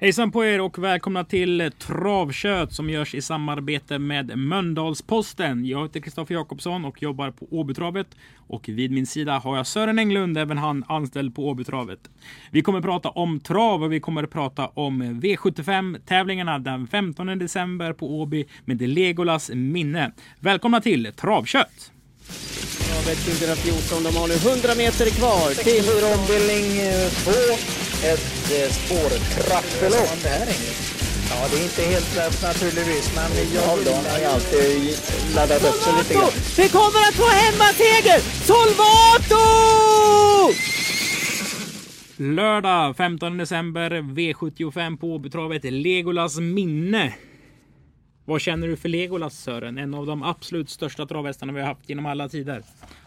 Hejsan på er och välkomna till Travkött som görs i samarbete med Mölndalsposten. Jag heter Kristoffer Jakobsson och jobbar på Åbytravet och vid min sida har jag Sören Englund, även han anställd på Åbytravet. Vi kommer prata om trav och vi kommer prata om V75 tävlingarna den 15 december på Åby med Legolas minne. Välkomna till Travkött! Travet 2014, de har nu 100 meter kvar till ombildning 2 ett eh, spårtrappelopp. Ja, det är inte helt lätt naturligtvis, men jag vill... har ju alltid laddat upp sig lite grann. Vi kommer att få hemmaseger! Solvato! Lördag 15 december V75 på Åbytravet Legolas minne. Vad känner du för Legolas Sören? En av de absolut största travhästarna vi har haft genom alla tider.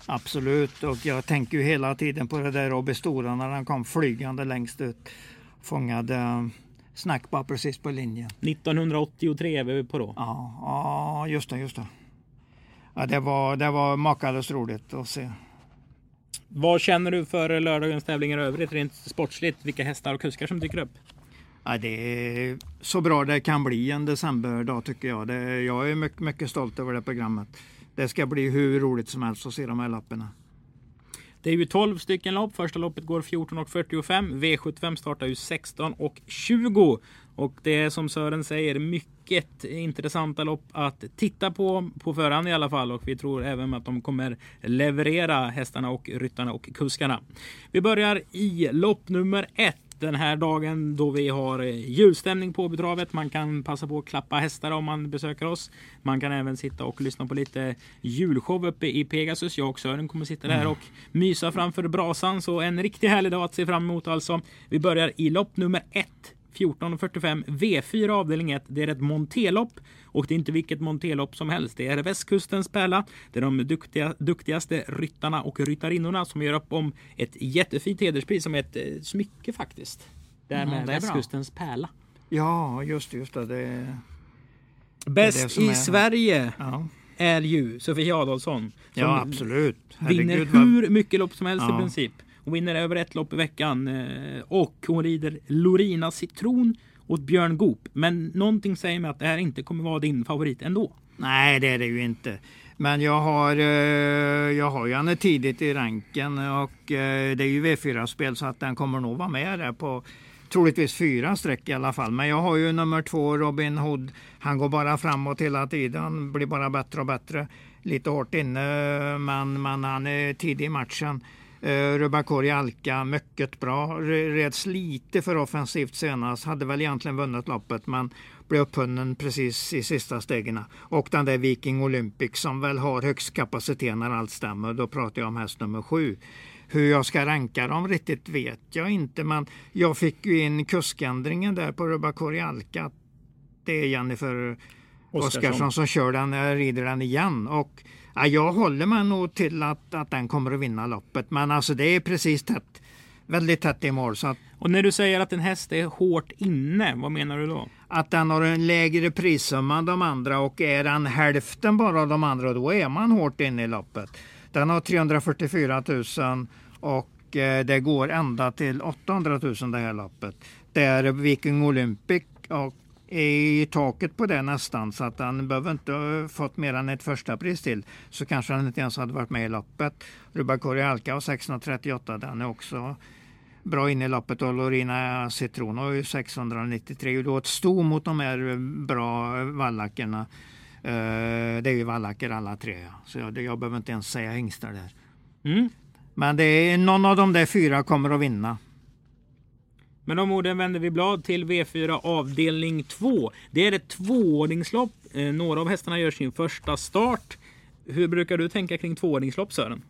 Absolut, och jag tänker ju hela tiden på det där Robby Stora när han kom flygande längst ut. Fångade eh, snack bara precis på linjen. 1983 är vi på då? Ja, ja just det, just det. Ja, det var, det var makalöst roligt att se. Vad känner du för lördagens tävlingar i övrigt rent sportsligt? Vilka hästar och kuskar som dyker upp? Ja, det är så bra det kan bli en decemberdag tycker jag. Det, jag är mycket, mycket stolt över det programmet. Det ska bli hur roligt som helst att se de här lapparna. Det är ju 12 stycken lopp. Första loppet går 14.45. V75 startar ju 16.20. Och det är som Sören säger mycket intressanta lopp att titta på på förhand i alla fall. Och vi tror även att de kommer leverera hästarna och ryttarna och kuskarna. Vi börjar i lopp nummer ett den här dagen då vi har eh, julstämning på betravet. Man kan passa på att klappa hästar om man besöker oss. Man kan även sitta och lyssna på lite julshow uppe i Pegasus. Jag och Sören kommer sitta där mm. och mysa framför brasan. Så en riktigt härlig dag att se fram emot alltså. Vi börjar i lopp nummer ett. 14.45 V4 avdelning 1. Det är ett montelopp och det är inte vilket montelopp som helst. Det är västkustens pärla. Det är de duktiga, duktigaste ryttarna och ryttarinnorna som gör upp om ett jättefint hederspris som är ett eh, smycke faktiskt. Det är med mm, det är västkustens bra. pärla. Ja, just, just det. det Bäst i är... Sverige ja. är ju Sofie Adolfsson. Ja, absolut. Herregud, vinner hur mycket lopp som helst ja. i princip. Hon vinner över ett lopp i veckan eh, och hon rider Lorina Citron åt Björn Goop. Men någonting säger mig att det här inte kommer vara din favorit ändå. Nej, det är det ju inte. Men jag har, eh, jag har ju henne tidigt i ranken och eh, det är ju V4-spel så att den kommer nog vara med där på troligtvis fyra streck i alla fall. Men jag har ju nummer två Robin Hood. Han går bara framåt hela tiden, blir bara bättre och bättre. Lite hårt inne men, men han är tidig i matchen. Uh, Rubakori Alka, mycket bra. Reds lite för offensivt senast. Hade väl egentligen vunnit loppet men blev upphunnen precis i sista stegen. Och den där Viking Olympic som väl har högst kapacitet när allt stämmer. Då pratar jag om häst nummer sju. Hur jag ska ranka dem riktigt vet jag inte men jag fick ju in kuskändringen där på Rubakori Alka. Det är Jennifer Oskarsson som kör den, rider den igen. Och Ja, jag håller mig nog till att, att den kommer att vinna loppet. Men alltså det är precis tätt. Väldigt tätt i mål. Så att, och när du säger att en häst är hårt inne, vad menar du då? Att den har en lägre prissumma än de andra och är den hälften bara av de andra då är man hårt inne i loppet. Den har 344 000 och eh, det går ända till 800 000 det här loppet. Det är Viking Olympic och i taket på det nästan så att han behöver inte ha fått mer än ett första pris till så kanske han inte ens hade varit med i loppet. Rubakori Alka har 638, den är också bra inne i loppet och Lorina Citron har ju 693 och då ett sto mot de här bra vallackerna. Eh, det är ju vallacker alla tre, så jag, jag behöver inte ens säga hingstar där. Mm. Men det är, någon av de där fyra kommer att vinna. Med de orden vänder vi blad till V4 avdelning 2. Det är ett tvååringslopp. Eh, några av hästarna gör sin första start. Hur brukar du tänka kring tvååringslopp Sören?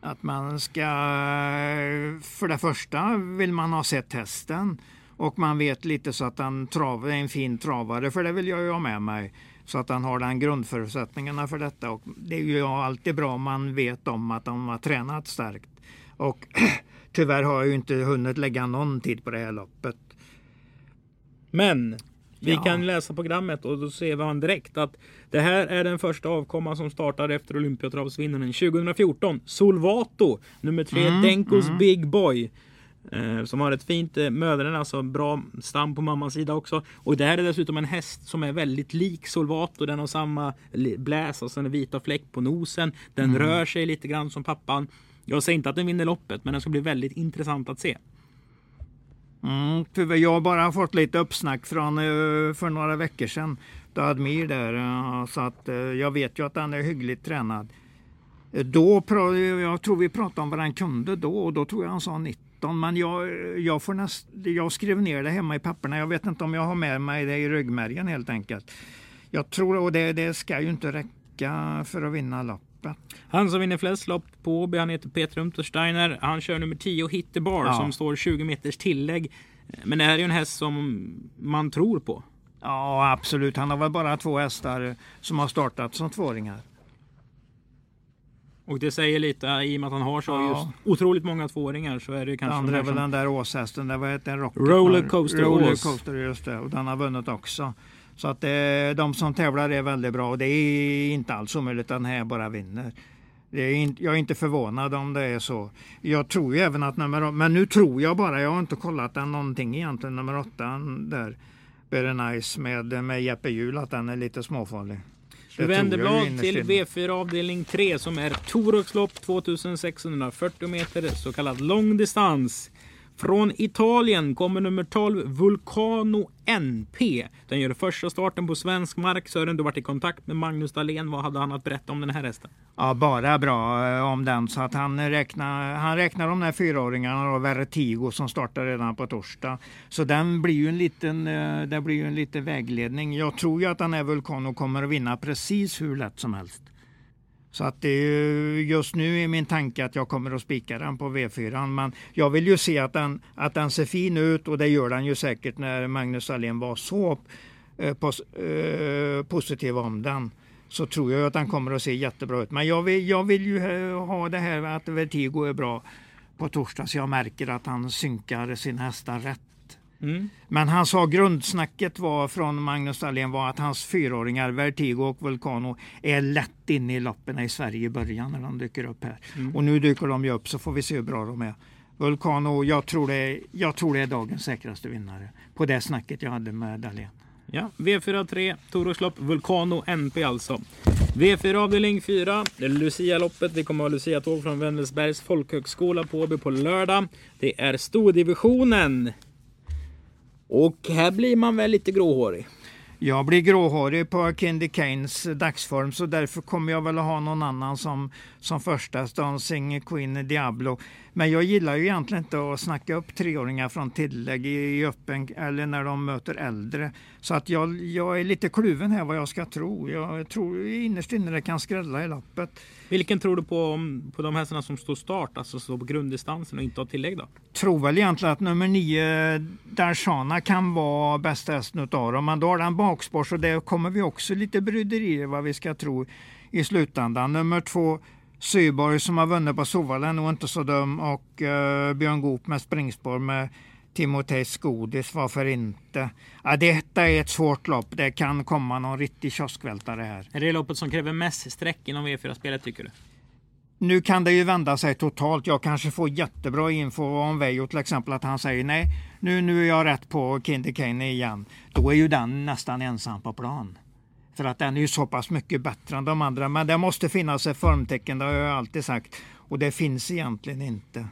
Att man ska, för det första vill man ha sett hästen och man vet lite så att han trav, är en fin travare, för det vill jag ju ha med mig. Så att han har den grundförutsättningarna för detta. Och det är ju alltid bra om man vet om att de har tränat starkt. Och Tyvärr har jag ju inte hunnit lägga någon tid på det här loppet. Men vi ja. kan läsa programmet och då ser vi direkt att det här är den första avkomman som startar efter Olympiatravsvinnaren 2014. Solvato, nummer tre, mm, Denkos mm. Big Boy. Eh, som har ett fint eh, mödren, alltså bra stam på mammans sida också. Och det här är dessutom en häst som är väldigt lik Solvato. Den har samma bläs, alltså den vita fläck på nosen. Den mm. rör sig lite grann som pappan. Jag säger inte att den vinner loppet, men den ska bli väldigt intressant att se. Mm, jag har bara fått lite uppsnack från eh, för några veckor sedan. Admir där, eh, så att eh, jag vet ju att han är hyggligt tränad. Då, jag tror vi pratade om vad han kunde då och då tror jag han sa 19. Men jag, jag, får näst, jag skrev ner det hemma i papperna. Jag vet inte om jag har med mig det i ryggmärgen helt enkelt. Jag tror, och det, det ska ju inte räcka för att vinna loppet. Han som vinner flest lopp på Åby, han heter Peter Untersteiner. Han kör nummer 10 Hitterbar ja. som står 20 meters tillägg. Men det här är ju en häst som man tror på. Ja, absolut. Han har väl bara två hästar som har startat som tvååringar. Och det säger lite i och med att han har så ja. just otroligt många tvååringar så är det kanske... andra är väl den där åshästen, det var en Rocket Rollercoaster Rollercoaster, just det. Och den har vunnit också. Så att det, de som tävlar är väldigt bra och det är inte alls omöjligt att den här bara vinner. Är inte, jag är inte förvånad om det är så. Jag tror ju även att nummer men nu tror jag bara, jag har inte kollat den någonting egentligen, nummer åtta där, Very Nice med, med Jeppe Hjul, att den är lite småfarlig. Vi vänder blad till V4 avdelning 3 som är Toroxlopp 2640 meter, så kallad långdistans. Från Italien kommer nummer 12 Vulcano NP. Den gör första starten på svensk mark. Sören, du varit i kontakt med Magnus Dahlén. Vad hade han att berätta om den här hästen? Ja, bara bra eh, om den. Så att han, räknar, han räknar de där fyraåringarna och Vertigo som startar redan på torsdag. Så den blir ju en liten, eh, det blir ju en liten vägledning. Jag tror ju att den här Vulcano kommer att vinna precis hur lätt som helst. Så att det är just nu är min tanke att jag kommer att spika den på V4. Men jag vill ju se att den, att den ser fin ut och det gör den ju säkert när Magnus Alén var så eh, pos, eh, positiv om den. Så tror jag att den kommer att se jättebra ut. Men jag vill, jag vill ju eh, ha det här att Vertigo är bra på torsdag så jag märker att han synkar sina hästar rätt. Mm. Men han sa grundsnacket var från Magnus Dahlén var att hans fyraåringar Vertigo och Vulcano är lätt inne i loppen i Sverige i början när de dyker upp här. Mm. Och nu dyker de ju upp så får vi se hur bra de är. Vulcano, jag tror det är, jag tror det är dagens säkraste vinnare på det snacket jag hade med Dahlén. Ja, V43, Toroslopp, Vulcano NP alltså. V4 avdelning 4, Lucia-loppet. Vi kommer ha Lucia-tåg från Vännelsbergs folkhögskola på Åby på lördag. Det är stordivisionen. Och här blir man väl lite gråhårig. Jag blir gråhårig på Candy Kanes dagsform så därför kommer jag väl att ha någon annan som, som första Dancing Queen Diablo. Men jag gillar ju egentligen inte att snacka upp treåringar från tillägg i öppen eller när de möter äldre. Så att jag, jag är lite kluven här vad jag ska tro. Jag tror innerst inne det kan skrälla i lappet. Vilken tror du på, på de hästarna som står start, alltså står på grunddistansen och inte har tillägg då? Tror väl egentligen att nummer nio Darshana kan vara bästa hästen utav dem. Men då har den bakspår så det kommer vi också lite bryderier vad vi ska tro i slutändan. Nummer två Syborg som har vunnit på Sovalen och inte så dum och uh, Björn Goop med springspår med Timotejs godis, varför inte? Ja, detta är ett svårt lopp. Det kan komma någon riktig kioskvältare här. Är det loppet som kräver mest streck inom V4-spelet tycker du? Nu kan det ju vända sig totalt. Jag kanske får jättebra info om Veijo till exempel att han säger nej, nu, nu är jag rätt på Kindy Kane igen. Då är ju den nästan ensam på plan. För att den är ju så pass mycket bättre än de andra. Men det måste finnas ett formtecken, det har jag alltid sagt. Och det finns egentligen inte.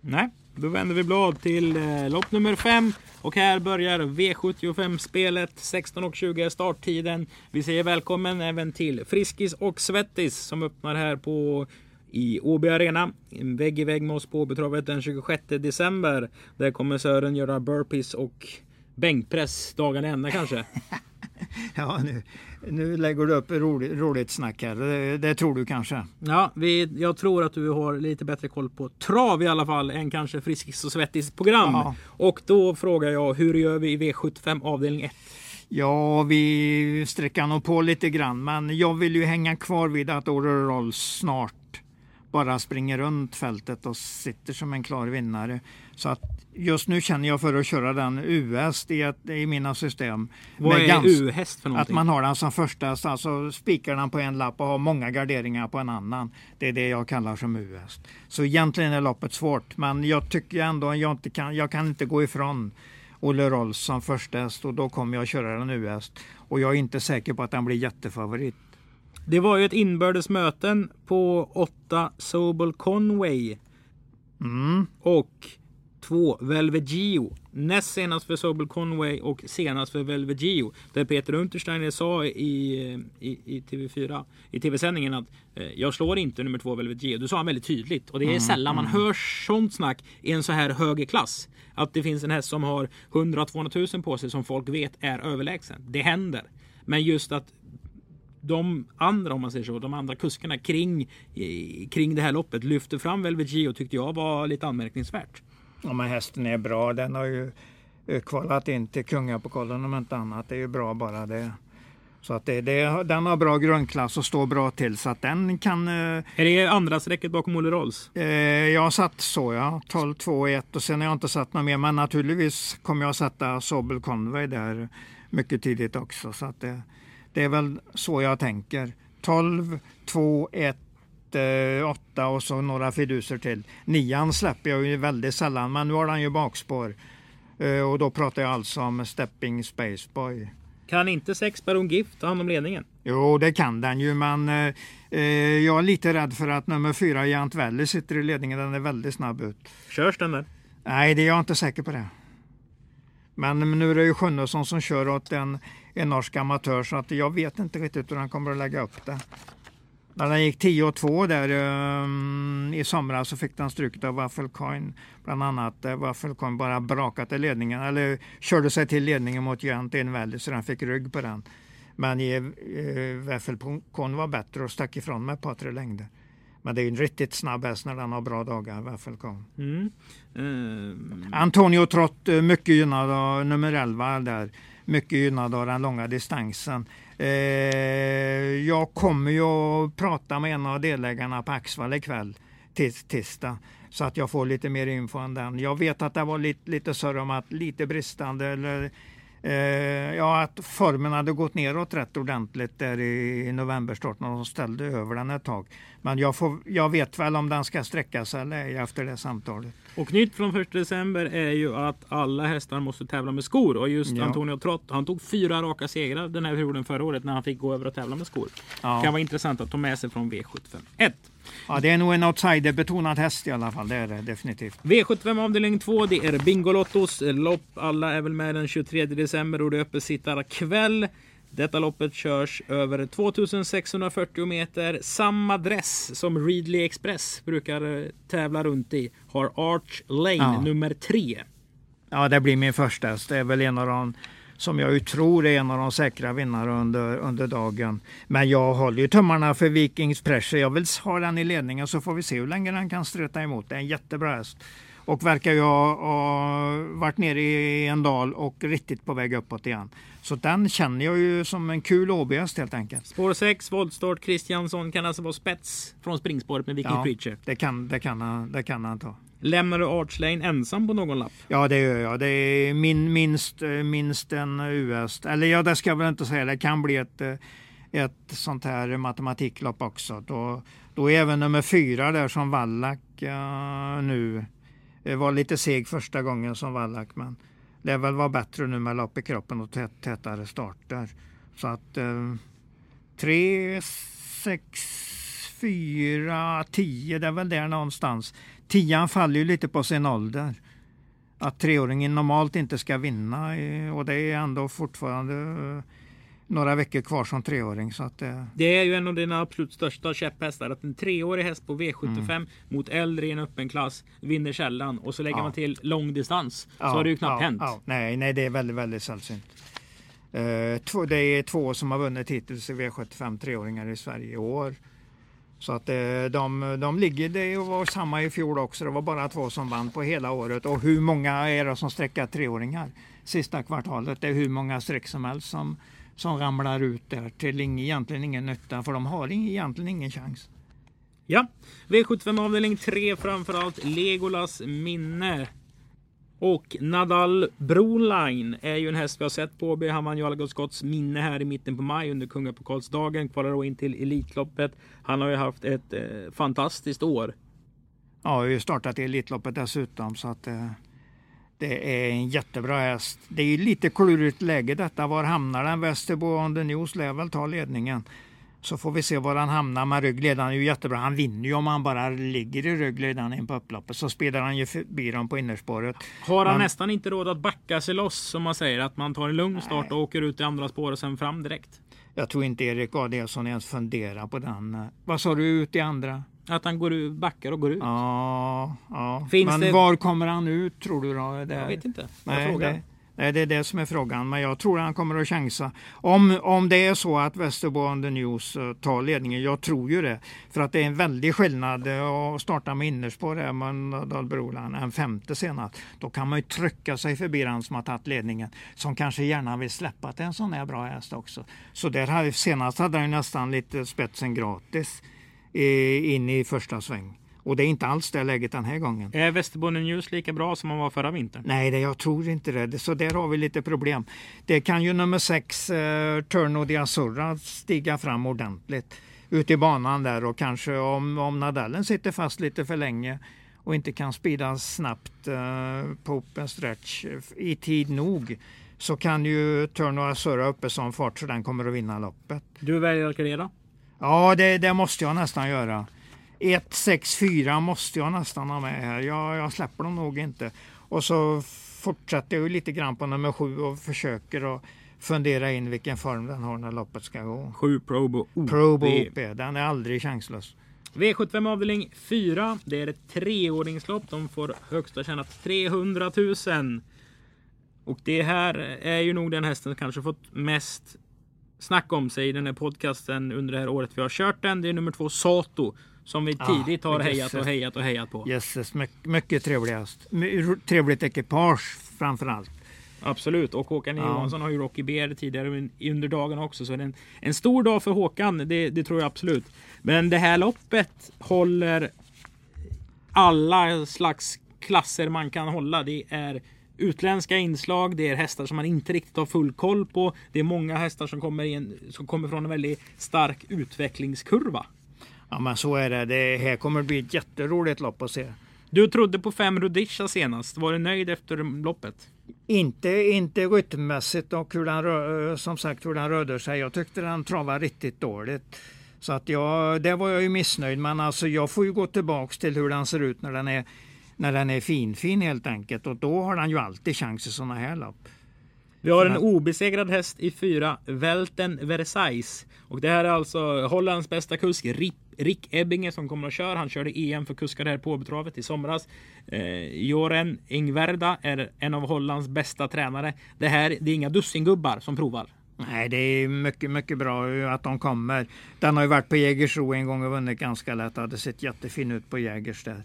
Nej, då vänder vi blad till eh, lopp nummer 5. Och här börjar V75-spelet. 16.20 är starttiden. Vi säger välkommen även till Friskis och Svettis som öppnar här på i Åby Arena. Vägg i vägg med oss på Åbytravet den 26 december. Där kommer Sören göra burpees och bänkpress dagarna ända kanske. ja, nu, nu lägger du upp roligt, roligt snack här. Det, det, tror du kanske? Ja, vi, jag tror att du har lite bättre koll på trav i alla fall än kanske Friskis och Svettis program. Ja. Och då frågar jag, hur gör vi i V75 avdelning 1? Ja, vi sträcker nog på lite grann, men jag vill ju hänga kvar vid att Oro snart bara springer runt fältet och sitter som en klar vinnare. Så att just nu känner jag för att köra den US i, ett, i mina system. Vad är gans- U-häst för Att någonting? man har den som första, alltså spikar den på en lapp och har många garderingar på en annan. Det är det jag kallar som US. Så egentligen är loppet svårt, men jag tycker ändå att jag inte kan, jag kan inte gå ifrån Olle Rolls som första häst och då kommer jag att köra den US. Och jag är inte säker på att den blir jättefavorit. Det var ju ett inbördes möten på 8 Sobel Conway Mm. och 2 Velvet Gio. Näst senast för Sobel Conway och senast för Velvet Gio. Där Peter Untersteiner sa i, i, i TV4, i TV-sändningen att eh, jag slår inte nummer 2 Velvet Gio. Det sa han väldigt tydligt. Och det är sällan man hör sånt snack i en så här hög klass. Att det finns en häst som har 100-200 000 på sig som folk vet är överlägsen. Det händer. Men just att de andra, om man säger så, de andra kuskarna kring, kring det här loppet lyfter fram Velvet Gio tyckte jag var lite anmärkningsvärt. Ja, men hästen är bra. Den har ju eh, kvalat in till kungapokalen om inte annat. Det är ju bra bara det. Så att det, det, den har bra grundklass och står bra till så att den kan... Eh, Är det andra strecket bakom Olle Rolls? eh, jag har satt så ja, 12, 2, 1 och sen har jag inte satt något mer. Men naturligtvis kommer jag sätta Sobel Conway där mycket tidigt också. Så att det, det är väl så jag tänker. 12, 2, 1 eh, åtta och så några fiduser till. Nian släpper jag ju väldigt sällan, men nu har den ju bakspår. Eh, och då pratar jag alltså om Stepping Spaceboy. Kan inte sex Baron Gift ta hand om ledningen? Jo, det kan den ju, men eh, eh, jag är lite rädd för att nummer fyra, Jant Valley, sitter i ledningen. Den är väldigt snabb ut. Körs den där? Nej, det är jag inte säker på det. Men nu är det ju Sjunnesson som kör åt en, en norsk amatör så att jag vet inte riktigt hur han kommer att lägga upp det. När den gick 10 och 2 där um, i somras så fick den stryket av Waffelcoin. Bland annat där Waffelcoin bara brakat i ledningen eller körde sig till ledningen mot Jant Valley så den fick rygg på den. Men eh, Waffelcoin var bättre och stack ifrån med ett par tre längder. Men det är en riktigt snabb häst när den har bra dagar, Waffelcoin. Mm. Ehm, Antonio Trott, eh, mycket gynnad av nummer 11 där. Mycket gynnad av den långa distansen. Eh, jag kommer ju att prata med en av delägarna på Axvall ikväll, tis, tisdag. Så att jag får lite mer info än den. Jag vet att det var lite, lite surr om att lite bristande eller eh, ja, att formen hade gått neråt rätt ordentligt där i novemberstarten och de ställde över den ett tag. Men jag, får, jag vet väl om den ska sträcka sig eller ej efter det samtalet. Och nytt från 1 december är ju att alla hästar måste tävla med skor. Och just Ja. Antonio Trott, han tog fyra raka segrar den här perioden förra året när han fick gå över och tävla med skor. Ja. Kan vara intressant att ta med sig från V75 1. Ja, det är nog en outsider-betonad häst i alla fall. Det är det definitivt. V75 avdelning 2, det är Bingolottos lopp. Alla är väl med den 23 december och det är uppesittarkväll. Detta loppet körs över 2640 meter. Samma dress som Readly Express brukar eh, tävla runt i. Har Arch Lane Ja. nummer 3. Ja, det blir min första häst. Det är väl en av de som jag ju tror är en av de säkra vinnarna under, under dagen. Men jag håller ju tummarna för Vikings Pressure. Jag vill ha den i ledningen så får vi se hur länge den kan ströta emot. Det är en jättebra häst. Och verkar ju ha, ha varit nere i en dal och riktigt på väg uppåt igen. Så den känner jag ju som en kul OB-häst helt enkelt. Spår 6, voltstart Kristiansson kan alltså vara spets från springspåret med Viking Ja, Preacher. det kan, det, kan han, det kan han ta. Lämnar du Arch Lane ensam på någon lapp? Ja, det gör jag. Det är min, minst, minst en US. Eller ja, det ska jag väl inte säga. Det kan bli ett, ett sånt här matematiklopp också. Då, då är även nummer fyra där som Wallach eh, nu Eh, var lite seg första gången som Wallach. Men det väl vara bättre nu med lopp i kroppen och tät, tätare starter. Så att eh, tre, sex, fyra, tio, det är väl där någonstans. Tian faller ju lite på sin ålder. Att treåringen normalt inte ska vinna eh, och det är ändå fortfarande eh, några veckor kvar som treåring. Så att, eh, Det är ju en av dina absolut största käpphästar. Att en treårig häst på V75 Mm. mot äldre i en öppen klass vinner sällan. Och så lägger Ja. man till långdistans. ja, så har det ju knappt ja, hänt. ja. nej, nej, det är väldigt, väldigt sällsynt. Eh, två, det är två som har vunnit hittills i V75 treåringar i Sverige i år. Så att eh, de, de ligger, det var samma i fjol också. Det var bara två som vann på hela året. Och hur många är det som sträcker treåringar sista kvartalet? Det är hur många streck som helst som, som ramlar ut där till ing, egentligen ingen nytta. För de har ing, egentligen ingen chans. Ja, V75 avdelning 3 framförallt Legolas minne. Och Nadal Broline är ju en häst vi har sett på Åby. Han vann ju Algot Scotts minne här i mitten på maj under Kungapokalsdagen. Kvalar då in till Elitloppet. Han har ju haft ett eh, fantastiskt år. Ja, har ju startat i Elitloppet dessutom så att eh, det är en jättebra häst. Det är lite klurigt läge detta. Var hamnar den? Västerbo on the News lär väl ta ledningen. Så får vi se var han hamnar. Men ryggledaren är ju jättebra. Han vinner ju om han bara ligger i ryggledaren in på upploppet. Så spelar han ju förbi dem på innerspåret. Har han Men- nästan inte råd att backa sig loss som man säger? Att man tar en lugn start och åker ut i andra spår och sen fram direkt? Jag tror inte Erik Adielsson ens funderar på den. Vad sa du ut i andra? Att han går ut, backar och går ut? Ja, ja. Finns men det- var kommer han ut tror du då? Det, Jag vet inte. Nej, det, nej, det är det som är frågan. Men jag tror han kommer att chansa. Om, om det är så att Västerbo on the News eh, tar ledningen. Jag tror ju det. För att det är en väldig skillnad eh, att starta med innerspår där med Dalbrolan en femte senast. Då kan man ju trycka sig förbi den som har tagit ledningen. Som kanske gärna vill släppa till en sån här bra häst också. Så där senast hade han nästan lite spetsen gratis eh, in i första sväng. Och det är inte alls det läget den här gången. Är Västerbotten News lika bra som han var förra vintern? Nej, det, jag tror inte det. Det- Så där har vi lite problem. Det kan ju nummer sex, eh, Turno di Azzurra, stiga fram ordentligt ute i banan där och kanske om, om Nadalen sitter fast lite för länge och inte kan spida snabbt eh, på open stretch i tid nog så kan ju Turno Azzurra uppe sån fart så den kommer att vinna loppet. Du väljer att gardera? Ja, det, det måste jag nästan göra. 1, 6, 4 måste jag nästan ha med här. Jag, jag släpper dem nog inte. Och så fortsätter jag ju lite grann på nummer 7 och försöker att fundera in vilken form den har när loppet ska gå. 7 Probo OP. Probo OP, den är aldrig chanslös. V75 avdelning 4. Det är ett treåringslopp. De får högsta tjänat 300 000. Och det här är ju nog den hästen som kanske fått mest snack om sig i den här podcasten under det här året vi har kört den. Det är nummer två Sato. Som vi Ah, tidigt har hejat och hejat och hejat på. Jösses, mycket, mycket trevligast. Trevligt ekipage framför allt. Absolut. Och Håkan Ja. Johansson har ju Rocky Bear tidigare un- under dagen också. Så det är en, en stor dag för Håkan. Det, det tror jag absolut. Men det här loppet håller alla slags klasser man kan hålla. Det är utländska inslag. Det är hästar som man inte riktigt har full koll på. Det är många hästar som kommer, i en, som kommer från en väldigt stark utvecklingskurva. Ja, men så är det. Det här kommer bli ett jätteroligt lopp att se. Du trodde på fem Rudisha senast. Var du nöjd efter loppet? Inte, inte rytmmässigt och hur den, rö- som sagt hur den rörde sig. Jag tyckte den travade riktigt dåligt. Så att jag, det var jag ju missnöjd men alltså jag får ju gå tillbaks till hur den ser ut när den är, när den är finfin helt enkelt. Och då har den ju alltid chans i sådana här lopp. Vi har en obesegrad häst i fyra, Welten Versailles. Och det här är alltså Hollands bästa kusk, Rick, Rick Ebbinge som kommer att köra. Han körde EM för kuskar här på Åbytravet i somras. Eh, Joren Ingverda är en av Hollands bästa tränare. Det här, det är inga dussingubbar som provar. Nej, det är mycket, mycket bra att de kommer. Den har ju varit på Jägersro en gång och vunnit ganska lätt. Hade sett jättefin ut på Jägers där.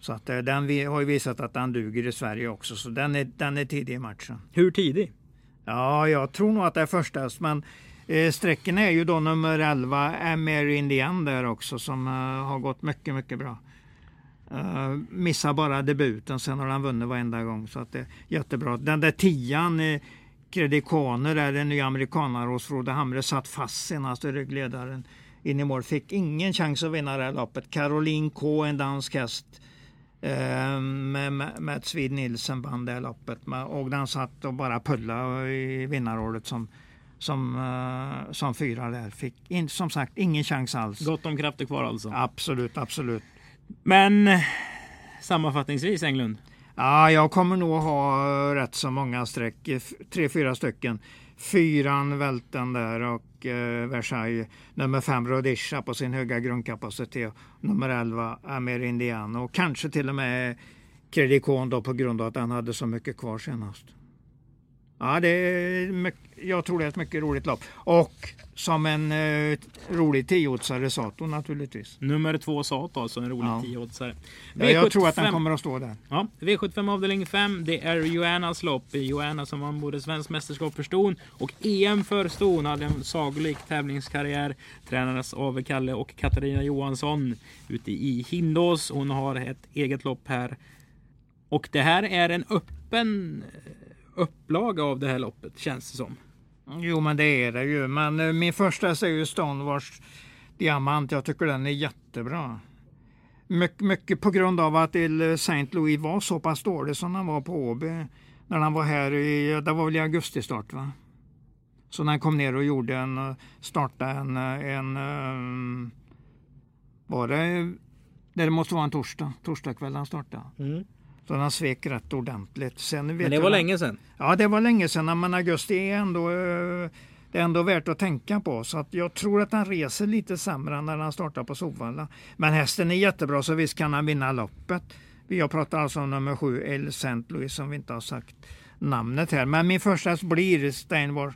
Så att eh, den har ju visat att den duger i Sverige också. Så den är, den är tidig i matchen. Hur tidig? Ja, jag tror nog att det är första häst, men eh, strecken är ju då nummer 11, Amer Indian där också som eh, har gått mycket, mycket bra. Uh, missar bara debuten, sen har han vunnit varenda gång så att det är jättebra. Den där tian, eh, Credicone där, den nya amerikanare hos Frode Hamre satt fast senast i ryggledaren in i mål. Fick ingen chans att vinna det här loppet. Caroline K, en dansk häst. Eh, med med Mats Swede Nielsen vann det loppet. Och den satt och bara pulla i vinnarrådet som, som, eh, som fyra där. Fick in, som sagt ingen chans alls. Gott om krafter kvar alltså. Absolut, absolut. Men eh, sammanfattningsvis Englund. Ja, jag kommer nog ha rätt så många streck. f- Tre, fyra stycken. Fyran Välten där och eh, Versailles. Nummer fem Rhodesia på sin höga grundkapacitet. Nummer elva Amer Indian och kanske till och med Credicon då på grund av att han hade så mycket kvar senast. Ja, det är mycket, jag tror det är ett mycket roligt lopp. Och som en eh, rolig tioåtsare Sato naturligtvis. Nummer två Sato alltså, en rolig Ja. tioåtsare. Ja, jag tror att den V75. kommer att stå där. Ja, V75 avdelning 5. Det är Joannas lopp. Joanna som vann både svenskt mästerskap för ston och EM för ston. Hade en sagolik tävlingskarriär. Tränades av Kalle och Katarina Johansson ute i Hindås. Hon har ett eget lopp här Och det här är en öppen eh, upplaga av det här loppet känns det som. Jo men det är det ju. Men eh, min första är ju Stonewars Diamant. Jag tycker den är jättebra. My mycket på grund av att eh, St. Louis var så pass dålig som han var på Åby. När han var här i, det var väl i augusti start va? Så när han kom ner och gjorde en, eh, startade en, en, um, var det, det måste vara en torsdag, torsdagkväll han startade. Mm. Så han svek rätt ordentligt. Sen vet men det var jag, länge sedan? Ja det var länge sedan men augusti är ändå eh, det är ändå värt att tänka på. Så att jag tror att han reser lite sämre än när han startar på Solvalla. Men hästen är jättebra så visst kan han vinna loppet. Jag pratar alltså om nummer sju, El St. Louis som vi inte har sagt namnet här. Men min första häst blir Steinwar,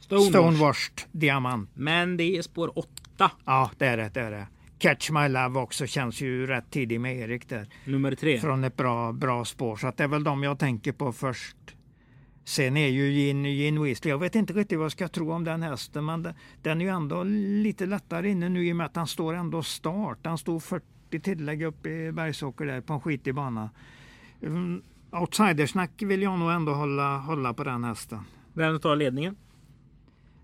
Stonewashed Diamant. Men det är spår åtta. Ja, det är det. det, är det. Catch My Love också känns ju rätt tidig med Erik där. Nummer tre. Från ett bra, bra spår. Så att det är väl de jag tänker på först. Sen är ju Gin, Gin Weasley, jag vet inte riktigt vad jag ska tro om den hästen men den är ju ändå lite lättare inne nu i och med att han står ändå start. Han stod 40 tillägg upp i Bergsåker där på en skitig bana. Um, outsidersnack vill jag nog ändå hålla, hålla på den hästen. Vem tar ledningen?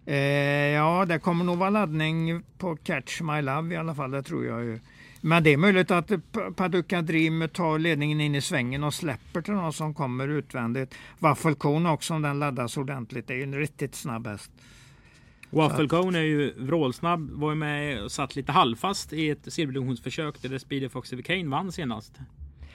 Eh, ja, det kommer nog vara laddning på Catch My Love i alla fall, det tror jag ju. Men det är möjligt att Paducah Dream tar ledningen in i svängen och släpper till någon som kommer utvändigt. Waffelcone också om den laddas ordentligt. Det är ju en riktigt snabb häst. Waffelcone är ju vrålsnabb. Var ju med och satt lite halvfast i ett silverdivisionsförsök där Speedy Fox Kane vann senast.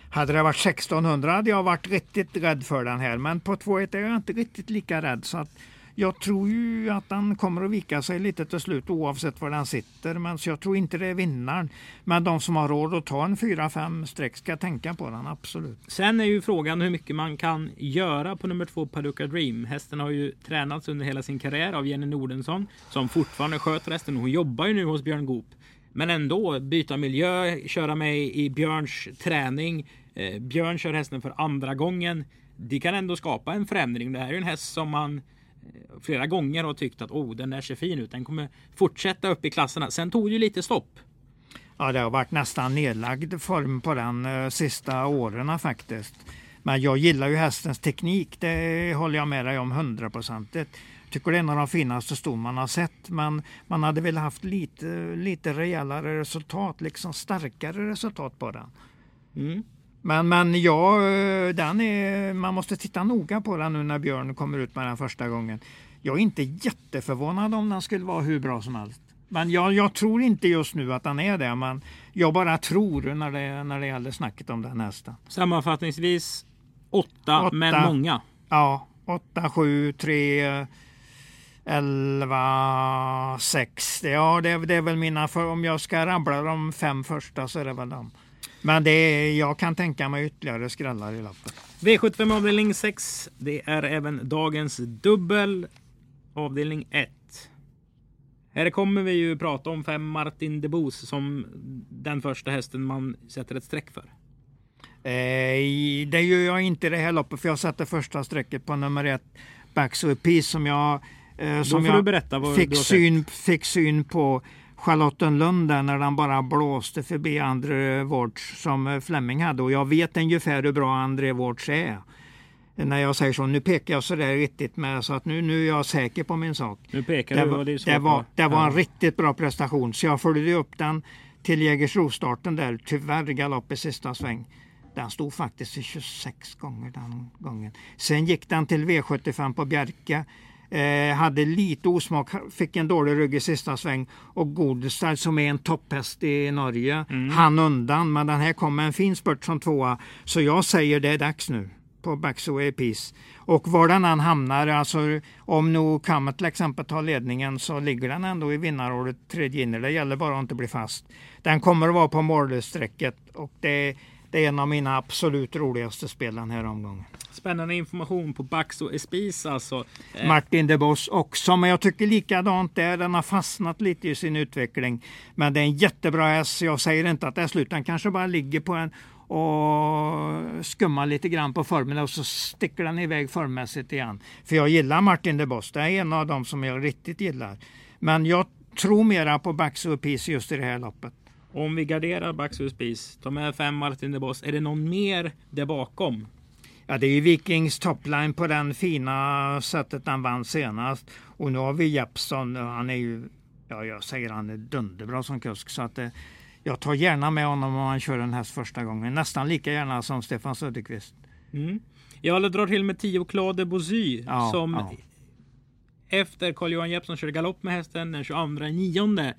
Hade det varit 1600 hade jag varit riktigt rädd för den här. Men på 2-1 är jag inte riktigt lika rädd. Så att jag tror ju att han kommer att vika sig lite till slut oavsett var den sitter. Men så jag tror inte det är vinnaren. Men de som har råd att ta en 4-5 streck ska tänka på den, absolut. Sen är ju frågan hur mycket man kan göra på nummer två Paducah Dream. Hästen har ju tränats under hela sin karriär av Jenny Nordensson som fortfarande sköter hästen. Hon jobbar ju nu hos Björn Goop. Men ändå byta miljö, köra med i Björns träning. Eh, Björn kör hästen för andra gången. Det kan ändå skapa en förändring. Det här är ju en häst som man flera gånger och tyckt att oh, den där ser fin ut. Den kommer fortsätta upp i klasserna. Sen tog det lite stopp. Ja, det har varit nästan nedlagd form på den uh, sista åren faktiskt. Men jag gillar ju hästens teknik. Det håller jag med dig om hundraprocentigt. Tycker det är en av de finaste ston man har sett. Men man hade väl haft lite, lite rejälare resultat, liksom starkare resultat på den. Mm. Men, men ja, den är, man måste titta noga på den nu när Björn kommer ut med den första gången. Jag är inte jätteförvånad om den skulle vara hur bra som helst. Men jag, jag tror inte just nu att den är det. Men jag bara tror när det, när det gäller snacket om den hästen. Sammanfattningsvis åtta, men många. Ja, åtta, sju, tre, elva, sex. Ja, det, det är väl mina. För om jag ska rabbla de fem första så är det väl de. Men det är, jag kan tänka mig ytterligare skrällar i lappen. V75 avdelning 6. Det är även dagens dubbel. Avdelning 1. Här kommer vi ju prata om fem Martin de Bos som den första hästen man sätter ett streck för. Eh, det gör jag inte i det här loppet för jag sätter första strecket på nummer ett Backso Peace som jag, eh, som jag fick, syn, fick syn på Charlottenlund när den bara blåste förbi André Wårds som Fleming hade. Och jag vet ungefär hur bra André Wårds är. När jag säger så, nu pekar jag så där riktigt med så att nu, nu är jag säker på min sak. Nu pekar det du var, det, det var, det var en riktigt bra prestation så jag följde upp den till Jägersro-starten där. Tyvärr galopp i sista sväng. Den stod faktiskt i 26 gånger den gången. Sen gick den till V75 på Bjerke Eh, hade lite osmak, fick en dålig rygg i sista sväng. Och Godestad som är en topphäst i Norge, mm. han undan. Men den här kom med en fin spurt som tvåa. Så jag säger det är dags nu på Backsaway Peace. Och var den än hamnar, alltså om nu Kammet till exempel tar ledningen så ligger den ändå i vinnarordet tredje inner. Det gäller bara att inte bli fast. Den kommer att vara på målstrecket och det, det är en av mina absolut roligaste spel den här omgången. Spännande information på Bax och Espis alltså. Eh, Martin de Boss också, men jag tycker likadant där. Den har fastnat lite i sin utveckling. Men det är en jättebra häst. Jag säger inte att det är slut. Den kanske bara ligger på en och skummar lite grann på formen och så sticker den iväg formmässigt igen. För jag gillar Martin de Boss. Det är en av dem som jag riktigt gillar. Men jag tror mera på Bax och Espis just i det här loppet. Om vi garderar Bax och Espis, de är fem Martin de Boss. Är det någon mer där bakom Ja, det är ju Vikings topline på den fina sättet han vann senast. Och nu har vi Jeppson. Han är ju, ja jag säger han är dunderbra som kusk. Så att, eh, jag tar gärna med honom om han kör en häst första gången. Nästan lika gärna som Stefan Söderqvist. Mm. Jag drar till med 10 Claude Bosy Ja, som ja. efter Carl-Johan Jeppsson körde galopp med hästen den 22 nionde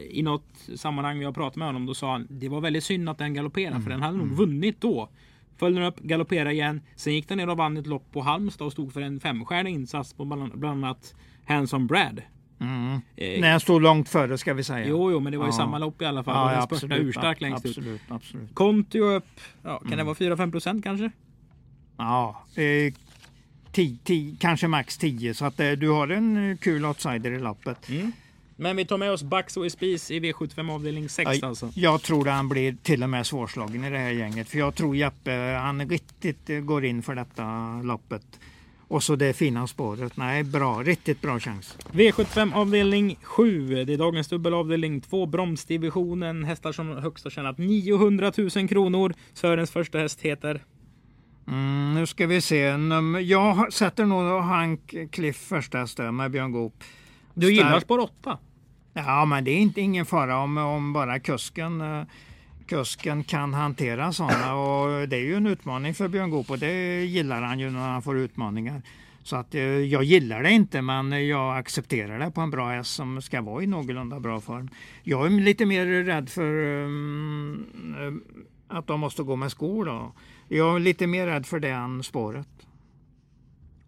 i något sammanhang vi har pratat med honom. Då sa han det var väldigt synd att den galopperade för den hade Mm. nog vunnit då. Följde den upp, galopperade igen. Sen gick den ner och vann ett lopp på Halmstad och stod för en femstjärnig insats på bland annat Hanson Brad. Mm. Eh, När jag stod långt före ska vi säga. Jo, jo, men det var ju Ja. samma lopp i alla fall. och den spurtade urstarkt längst ut. absolut. Kontio upp, ja, kan det Mm. vara 4-5 procent kanske? Ja, eh, tio, tio, kanske max 10 så att eh, du har en eh, kul outsider i loppet. Men vi tar med oss Bax och Espis i V75 avdelning 6 Ja, alltså. Jag tror att han blir till och med svårslagen i det här gänget. För jag tror Jeppe, han riktigt eh, går in för detta loppet. Och så det fina spåret. Nej, bra. Riktigt bra chans. V75 avdelning 7. Det är dagens dubbel avdelning 2. Bromsdivisionen. Hästar som högst har tjänat 900 000 kronor. Sörens första häst heter. Mm, nu ska vi se. Jag sätter nog Hank Cliff första häst med Björn Goop. Du gillar spår 8? Ja, men det är inte ingen fara om, om bara kusken, eh, kusken kan hantera sådana. Och det är ju en utmaning för Björn Goop och det gillar han ju när han får utmaningar. Så att eh, jag gillar det inte men jag accepterar det på en bra häst som ska vara i någorlunda bra form. Jag är lite mer rädd för um, att de måste gå med skor då. Jag är lite mer rädd för det än spåret.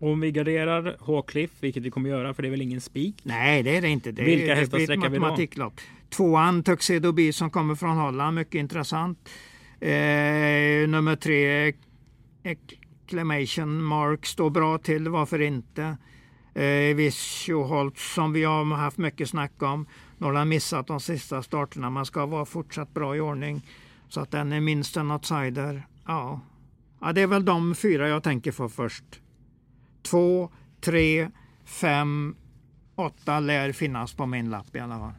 Om vi garderar H-Cliff, vilket vi kommer göra för det är väl ingen spik. Nej, det är det inte. Det, Vilka hästar sträcker vi då? Tvåan Tuxedo B som kommer från Holland, mycket intressant. Eh, nummer tre Exclamation Mark står bra till, varför inte? Eh, Vischoholt som vi har haft mycket snack om. Nu har han missat de sista starterna. Man ska vara fortsatt bra i ordning. Så att den är minst en outsider. Ja. ja, det är väl de fyra jag tänker på först. Två, tre, fem, åtta lär finnas på min lapp i alla fall.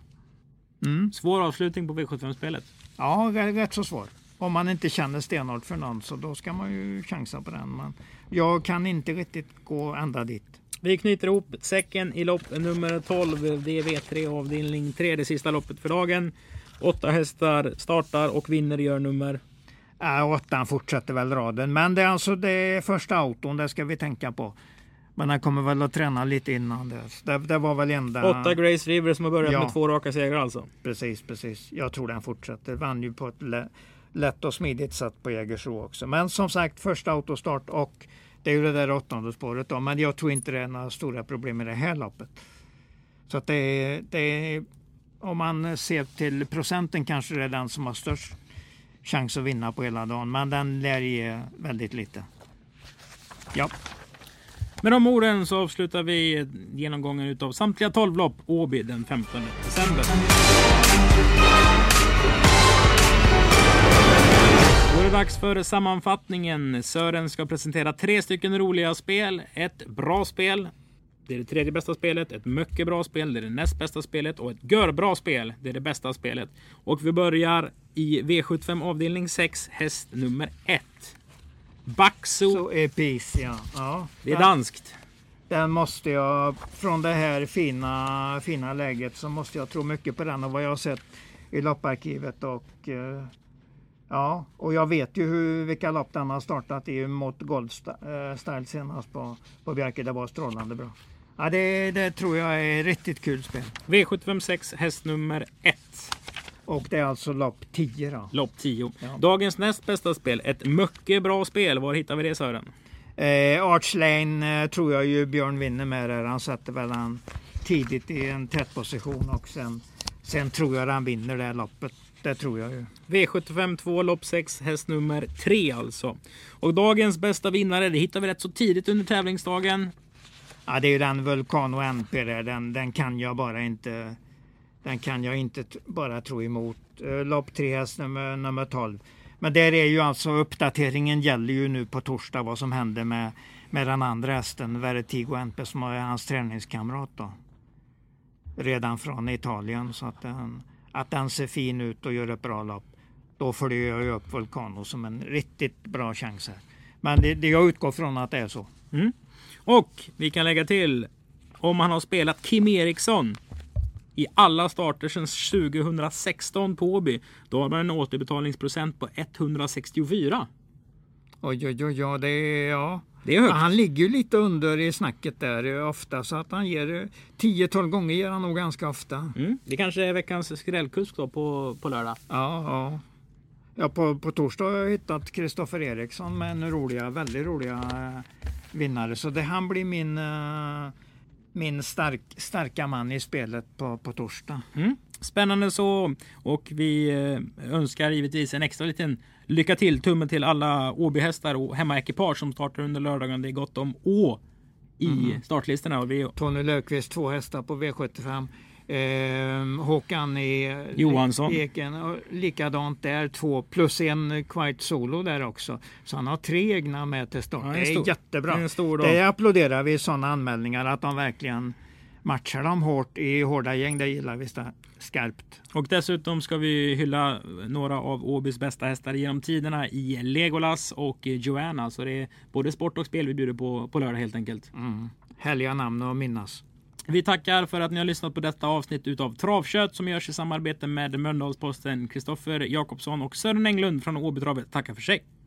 Mm. Svår avslutning på V75-spelet. Ja, rätt så svår. Om man inte känner stenhårt för någon så då ska man ju chansa på den. Men jag kan inte riktigt gå ända dit. Vi knyter ihop säcken i lopp nummer 12. Det är V3 avdelning 3. Det sista loppet för dagen. Åtta hästar startar och vinner gör nummer. Äh, åttan fortsätter väl raden. Men det är alltså det första auton, det ska vi tänka på. Men han kommer väl att träna lite innan dess. Det, det var väl enda... Åtta Grace River som har börjat Ja. med två raka segrar alltså. Precis, precis. Jag tror den fortsätter. Vann ju på ett lä- lätt och smidigt sätt på Jägersro också. Men som sagt, första autostart och det är ju det där åttonde spåret då. Men jag tror inte det är några stora problem med det här loppet. Så att det är, det är, om man ser till procenten kanske det är den som har störst chans att vinna på hela dagen. Men den lär ge väldigt lite. Ja, med de orden så avslutar vi genomgången utav samtliga 12 lopp Åby den 15 december. Då är det dags för sammanfattningen. Sören ska presentera tre stycken roliga spel. Ett bra spel. Det är det tredje bästa spelet. Ett mycket bra spel. Det är det näst bästa spelet. Och ett görbra spel. Det är det bästa spelet. Och vi börjar i V75 avdelning 6, häst nummer 1. Baxo. så är PIS ja. ja. Det är danskt. Den måste jag, från det här fina, fina läget så måste jag tro mycket på den och vad jag har sett i lopparkivet och eh, ja, och jag vet ju hur, vilka lopp den har startat i mot Gold Sta- eh, senast på, på Bjerke. Det var strålande bra. Ja, det, det tror jag är riktigt kul spel. V75 6, häst nummer 1. Och det är alltså lopp 10 då. Lopp 10. Ja. Dagens näst bästa spel. Ett mycket bra spel. Var hittar vi det Sören? Eh, Arch Lane eh, tror jag ju Björn vinner med där. Han sätter väl han tidigt i en tätt position och sen, sen tror jag han vinner det här loppet. Det tror jag ju. V75 2, lopp 6, häst nummer 3 alltså. Och dagens bästa vinnare, det hittar vi rätt så tidigt under tävlingsdagen. Ja, det är ju den Vulcano NP där. Den, den kan jag bara inte. Den kan jag inte bara tro emot. Eh, lopp 3 häst nummer, nummer 12. Men där är ju alltså uppdateringen gäller ju nu på torsdag vad som händer med, med den andra hästen Vertigo NP som är hans träningskamrat då. Redan från Italien så att den, att den ser fin ut och gör ett bra lopp. Då följer jag ju upp Vulcano som en riktigt bra chans här. Men det, det jag utgår från att det är så. Mm. Och vi kan lägga till om han har spelat Kim Eriksson i alla starter sedan 2016 på Åby. Då har man en återbetalningsprocent på 164. Oj, oj, oj, ja, det är, ja. Det är högt. Han ligger ju lite under i snacket där eh, ofta så att han ger 10-12 gånger ger han nog ganska ofta. Mm. Det kanske är veckans skrällkusk då på, på lördag. Ja, ja. Ja, på, på torsdag har jag hittat Kristoffer Eriksson med en roliga, väldigt roliga eh, vinnare. Så det han blir min, eh, min stark, starka man i spelet på, på torsdag. Mm. Spännande så. Och vi eh, önskar givetvis en extra liten lycka till, tumme till alla Åbyhästar och hemmaekipage som startar under lördagen. Det är gott om Å i Mm. startlistorna. Och vi, Tony Löfqvist två hästar på V75. Eh, Håkan i Johansson. Eken, och likadant där, två plus en Quite Solo där också. Så han har tre egna med till start. Ja, det är stor- jättebra. en stor dag. det applåderar vi sådana anmälningar att de verkligen matchar dem hårt i hårda gäng. Det gillar vi skarpt. och dessutom ska vi hylla några av Åbys bästa hästar genom tiderna i Legolas och Joanna. Så det är både sport och spel vi bjuder på på lördag helt enkelt. Mm. Härliga namn att minnas. Vi tackar för att ni har lyssnat på detta avsnitt utav Travkött som görs i samarbete med Mölndalsposten. Kristoffer Jakobsson och Sören Englund från Åbytravet tackar för sig.